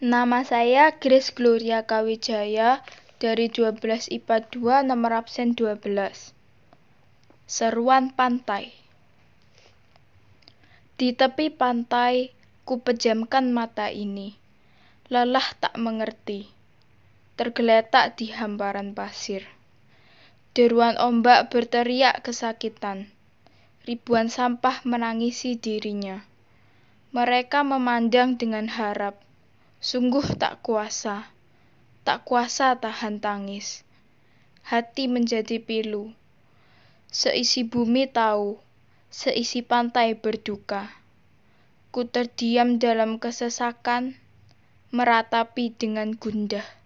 Nama saya Grace Gloria Kawijaya dari 12 IPA 2 nomor absen 12. Seruan pantai. Di tepi pantai, ku pejamkan mata ini. Lelah tak mengerti. Tergeletak di hamparan pasir. Deruan ombak berteriak kesakitan. Ribuan sampah menangisi dirinya. Mereka memandang dengan harap Sungguh tak kuasa, tak kuasa tahan tangis. Hati menjadi pilu. Seisi bumi tahu, seisi pantai berduka. Ku terdiam dalam kesesakan, meratapi dengan gundah.